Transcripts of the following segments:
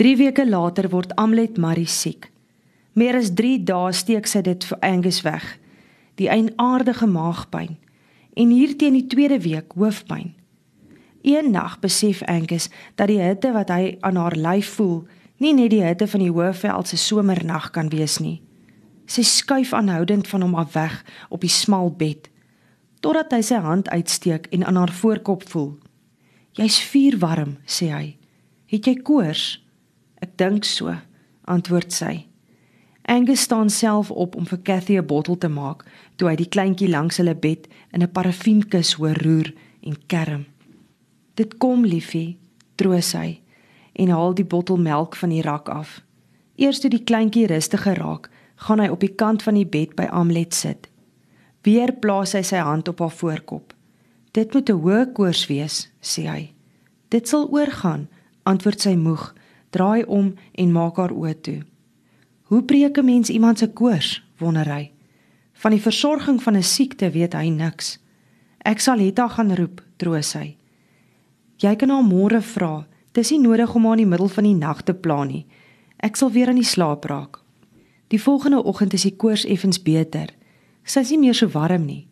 3 weke later word Amlet Marie siek. Meer as 3 dae steek sy dit vir Angus weg. Die eienaardige maagpyn en hier teen die tweede week hoofpyn. Een nag besef Angus dat die hitte wat hy aan haar lyf voel, nie net die hitte van die Hoëveld se somernag kan wees nie. Sy skuif aanhoudend van hom af weg op die smal bed totdat hy sy hand uitsteek en aan haar voorkop voel. "Jy's vuurwarm," sê hy. "Het jy koors?" "Ek dink so," antwoord sy. Angus staan self op om vir Cathy 'n bottel te maak, toe hy die kleintjie langs hulle bed in 'n parafienkus hoor roer en kerm. "Dit kom, liefie," troos hy en haal die bottel melk van die rak af. Eers toe die kleintjie rustiger raak, gaan hy op die kant van die bed by Amlet sit. Weer plaas hy sy hand op haar voorkop. Dit moet 'n hoë koors wees, sê hy. Dit sal oorgaan, antwoord sy moeg, draai om en maak haar oë toe. Hoe breek 'n mens iemand se koors, wonder hy. Van die versorging van 'n siekte weet hy niks. Ek sal Hetta gaan roep, troos hy. Jy kan haar môre vra. Dis nie nodig om haar in die middel van die nag te pla nie. Ek sal weer aan die slaap raak. Die volgende oggend is die koors effens beter. Sy is nie meer so warm nie.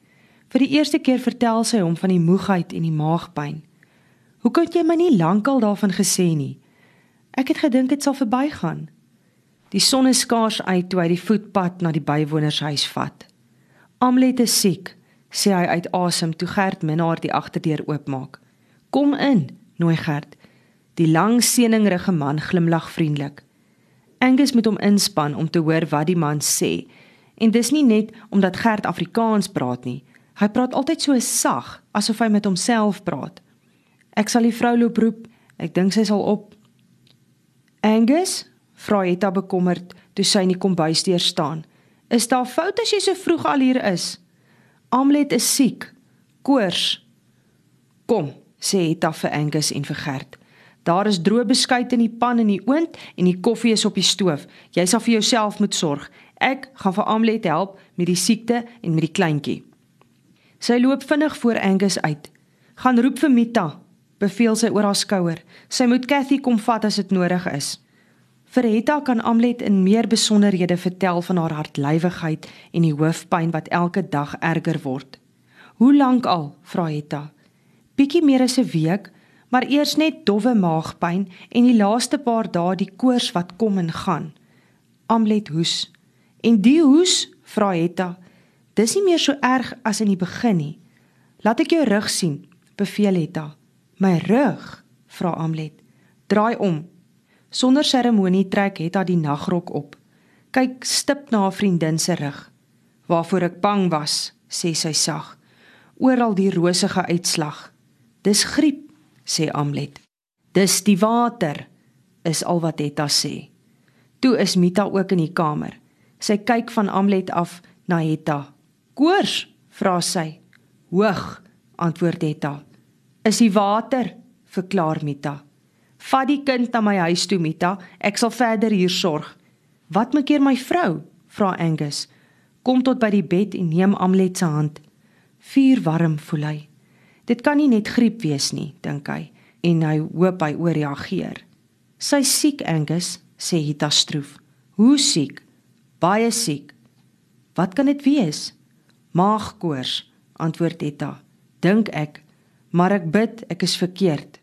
Vir die eerste keer vertel sy hom van die moegheid en die maagpyn. Hoe kon jy my nie lankal daarvan gesê nie? Ek het gedink dit sal verbygaan. Die son is skaars uit toe hy die voetpad na die bywonershuis vat. Amlet is siek, sê hy uit asem toe Gert minnaar die agterdeur oopmaak. Kom in, nooi Gert. Die lang seningrige man glimlag vriendelik. Angus moet hom inspann om te hoor wat die man sê En dis nie net omdat Gert Afrikaans praat nie. Hy praat altyd so sag, asof hy met homself praat. Ek sal die vrou loop roep. Ek dink sy sal op. Angus, vra Etta bekommerd toe sy in die kombuisdeur staan. Is daar fout as jy so vroeg al hier is? Amlet is siek. Koors. Kom, sê Etta vir Angus en vir Gert. Daar is droë beskuit in die pan in die oond en die koffie is op die stoof. Jy sal vir jouself moet sorg. Ek gaan vir Amlet help met die siekte en met die kleintjie. Sy loop vinnig voor Angus uit. Gaan roep vir Mita, beveel sy oor haar skouer. Sy moet Cathy kom vat as dit nodig is. Vir Hetta kan Amlet in meer besonderhede vertel van haar hartlywigheid en die hoofpyn wat elke dag erger word. Hoe lank al? vra Hetta. Bietjie meer as 'n week, maar eers net dowwe maagpyn en die laaste paar dae die koors wat kom en gaan. Amlet hoes. En die hoes, vra Hetta. Dis nie meer so erg as in die begin nie. Laat ek jou rug sien, beveel Hetta. My rug, vra Amlet. Draai om. Sonder seremonie trek Hetta die nagrok op. Kyk stip na haar vriendin se rug. Waarvoor ek bang was, sê sy sag. Oral die rosige uitslag. Dis griep, sê Amlet. Dis die water, is al wat Etta sê. Toe is Mita ook in die kamer. Sy kyk van Amlet af na Etta. "Koors?" vra sy. "Hoog," antwoord Etta. "Is die water?" verklaar Mita. "Vat die kind na my huis toe, Mita. Ek sal verder hier sorg." "Wat maak keer my vrou?" vra Angus. Kom tot by die bed en neem Amlet se hand. Vuur warm voel hy. Dit kan nie net griep wees nie, dink hy, en hy hoop hy ooreageer. Sy siek Angus, sê Hita stroef. Hoe siek? Baie siek. Wat kan dit wees? Maagkoors, antwoord Hita. Dink ek, maar ek bid ek is verkeerd.